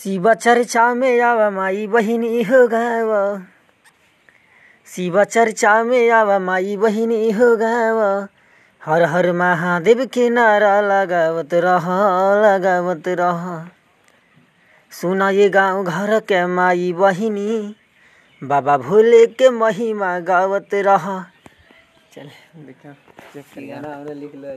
शिव चर्चा में आवा माई बहिनी हो गाव। शिव चर्चा में आवा माई बहिनी हो गाव। हर हर महादेव के नारा लगावत रह लगावत रह। सुना ये गाँव घर के माई बहिनी, बाबा भोले के महिमा गावत रह। चल, देखा लिख लो